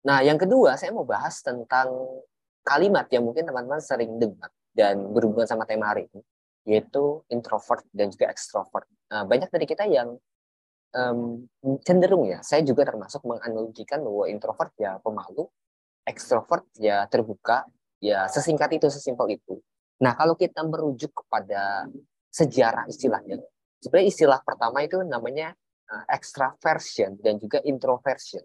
Nah, yang kedua saya mau bahas tentang kalimat yang mungkin teman-teman sering dengar dan berhubungan sama tema hari ini, yaitu introvert dan juga extrovert. Nah, banyak dari kita yang um, cenderung ya, saya juga termasuk menganalogikan bahwa introvert ya pemalu, extrovert ya terbuka, ya sesingkat itu, sesimpel itu. Nah, kalau kita merujuk kepada sejarah istilahnya, sebenarnya istilah pertama itu namanya uh, extraversion dan juga introversion.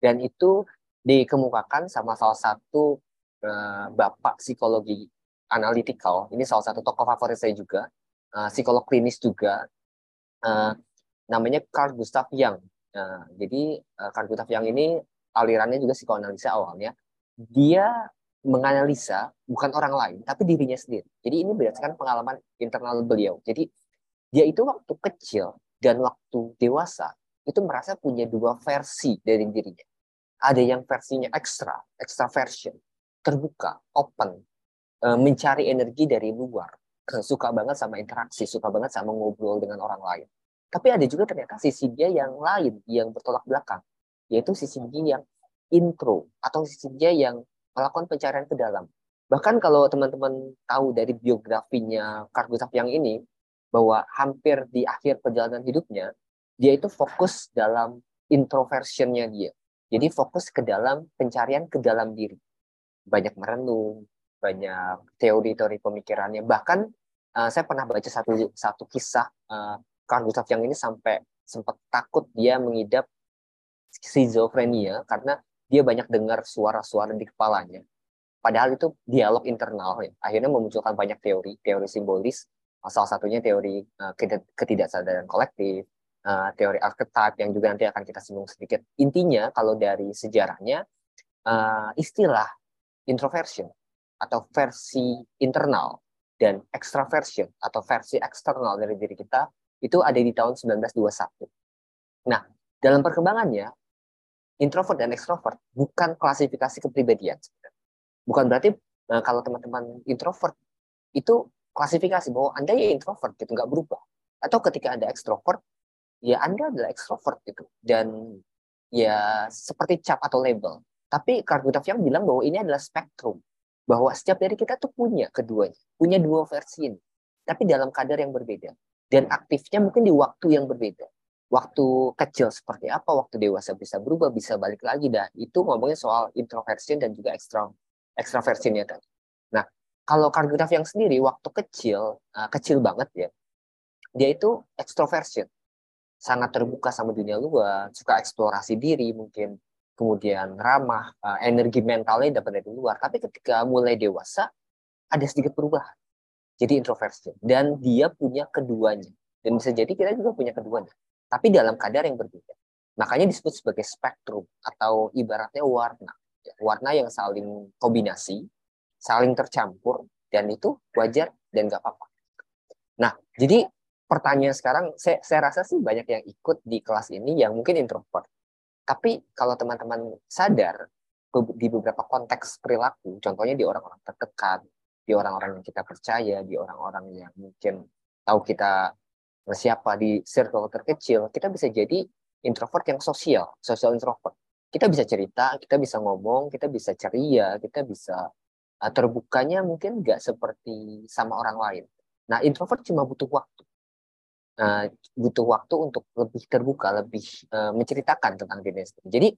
Dan itu dikemukakan sama salah satu uh, bapak psikologi analytical. Ini salah satu tokoh favorit saya juga, uh, psikolog klinis juga. Uh, namanya Carl Gustav Jung. Nah, jadi uh, Carl Gustav Jung ini alirannya juga psikoanalisa awalnya. Dia menganalisa bukan orang lain, tapi dirinya sendiri. Jadi ini berdasarkan pengalaman internal beliau. Jadi dia itu waktu kecil dan waktu dewasa itu merasa punya dua versi dari dirinya. Ada yang versinya ekstra, extra version, terbuka, open, uh, mencari energi dari luar, suka banget sama interaksi, suka banget sama ngobrol dengan orang lain. Tapi ada juga ternyata sisi dia yang lain, yang bertolak belakang. Yaitu sisi dia yang intro, atau sisi dia yang melakukan pencarian ke dalam. Bahkan kalau teman-teman tahu dari biografinya Carl Gustav yang ini, bahwa hampir di akhir perjalanan hidupnya, dia itu fokus dalam introversionnya dia. Jadi fokus ke dalam pencarian ke dalam diri. Banyak merenung, banyak teori-teori pemikirannya. Bahkan uh, saya pernah baca satu satu kisah uh, Carl Gustav Jung ini sampai sempat takut dia mengidap skizofrenia karena dia banyak dengar suara-suara di kepalanya. Padahal itu dialog internal ya. Akhirnya memunculkan banyak teori, teori simbolis. Salah satunya teori uh, ketidaksadaran kolektif, uh, teori archetype yang juga nanti akan kita singgung sedikit. Intinya kalau dari sejarahnya uh, istilah introversion atau versi internal dan extraversion atau versi eksternal dari diri kita itu ada di tahun 1921. Nah, dalam perkembangannya, introvert dan extrovert bukan klasifikasi kepribadian. Bukan berarti nah, kalau teman-teman introvert itu klasifikasi bahwa Anda ya introvert gitu, nggak berubah. Atau ketika Anda extrovert, ya Anda adalah extrovert gitu. Dan ya seperti cap atau label. Tapi Carl Gustav Jung bilang bahwa ini adalah spektrum. Bahwa setiap dari kita tuh punya keduanya. Punya dua versi ini. Tapi dalam kadar yang berbeda dan aktifnya mungkin di waktu yang berbeda. Waktu kecil seperti apa, waktu dewasa bisa berubah, bisa balik lagi. Dan itu ngomongin soal introversion dan juga ekstra extraversionnya tadi. Nah, kalau Carl yang sendiri waktu kecil, uh, kecil banget ya, dia itu extroversion. Sangat terbuka sama dunia luar, suka eksplorasi diri mungkin, kemudian ramah, uh, energi mentalnya dapat dari luar. Tapi ketika mulai dewasa, ada sedikit perubahan. Jadi introversion. Dan dia punya keduanya. Dan bisa jadi kita juga punya keduanya tapi dalam kadar yang berbeda. Makanya disebut sebagai spektrum atau ibaratnya warna. Warna yang saling kombinasi saling tercampur dan itu wajar dan gak apa-apa. Nah jadi pertanyaan sekarang saya, saya rasa sih banyak yang ikut di kelas ini yang mungkin introvert tapi kalau teman-teman sadar di beberapa konteks perilaku contohnya di orang-orang terdekat di orang-orang yang kita percaya, di orang-orang yang mungkin tahu kita siapa di circle terkecil, kita bisa jadi introvert yang sosial, social introvert. Kita bisa cerita, kita bisa ngomong, kita bisa ceria, kita bisa uh, terbukanya mungkin nggak seperti sama orang lain. Nah, introvert cuma butuh waktu. Uh, butuh waktu untuk lebih terbuka, lebih uh, menceritakan tentang diri sendiri. Jadi,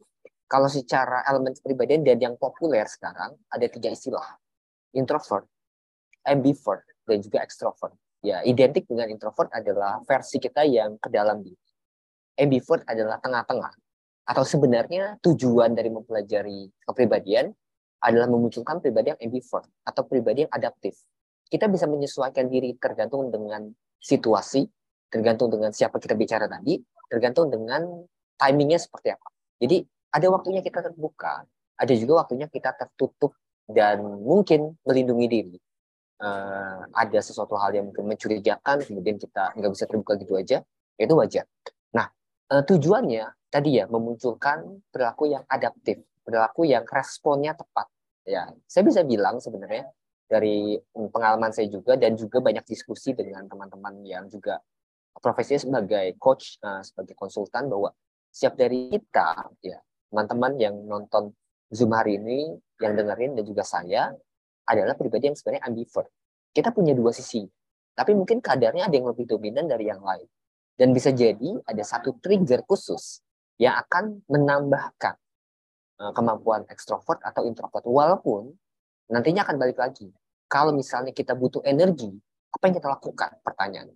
kalau secara elemen kepribadian dan yang populer sekarang, ada tiga istilah. Introvert, ambivert dan juga extrovert. Ya, identik dengan introvert adalah versi kita yang ke dalam diri. Ambivert adalah tengah-tengah. Atau sebenarnya tujuan dari mempelajari kepribadian adalah memunculkan pribadi yang ambivert atau pribadi yang adaptif. Kita bisa menyesuaikan diri tergantung dengan situasi, tergantung dengan siapa kita bicara tadi, tergantung dengan timingnya seperti apa. Jadi ada waktunya kita terbuka, ada juga waktunya kita tertutup dan mungkin melindungi diri uh, ada sesuatu hal yang mungkin mencurigakan, kemudian kita nggak bisa terbuka gitu aja, itu wajar. Nah, uh, tujuannya tadi ya memunculkan perilaku yang adaptif, perilaku yang responnya tepat. Ya, saya bisa bilang sebenarnya dari pengalaman saya juga dan juga banyak diskusi dengan teman-teman yang juga profesinya sebagai coach, uh, sebagai konsultan bahwa siap dari kita, ya teman-teman yang nonton Zoom hari ini yang dengerin dan juga saya adalah pribadi yang sebenarnya ambivert. Kita punya dua sisi, tapi mungkin kadarnya ada yang lebih dominan dari yang lain. Dan bisa jadi ada satu trigger khusus yang akan menambahkan eh, kemampuan ekstrovert atau introvert. Walaupun nantinya akan balik lagi. Kalau misalnya kita butuh energi, apa yang kita lakukan? Pertanyaan.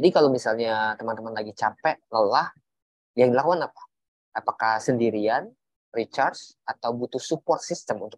Jadi kalau misalnya teman-teman lagi capek, lelah, yang dilakukan apa? Apakah sendirian, recharge, atau butuh support system untuk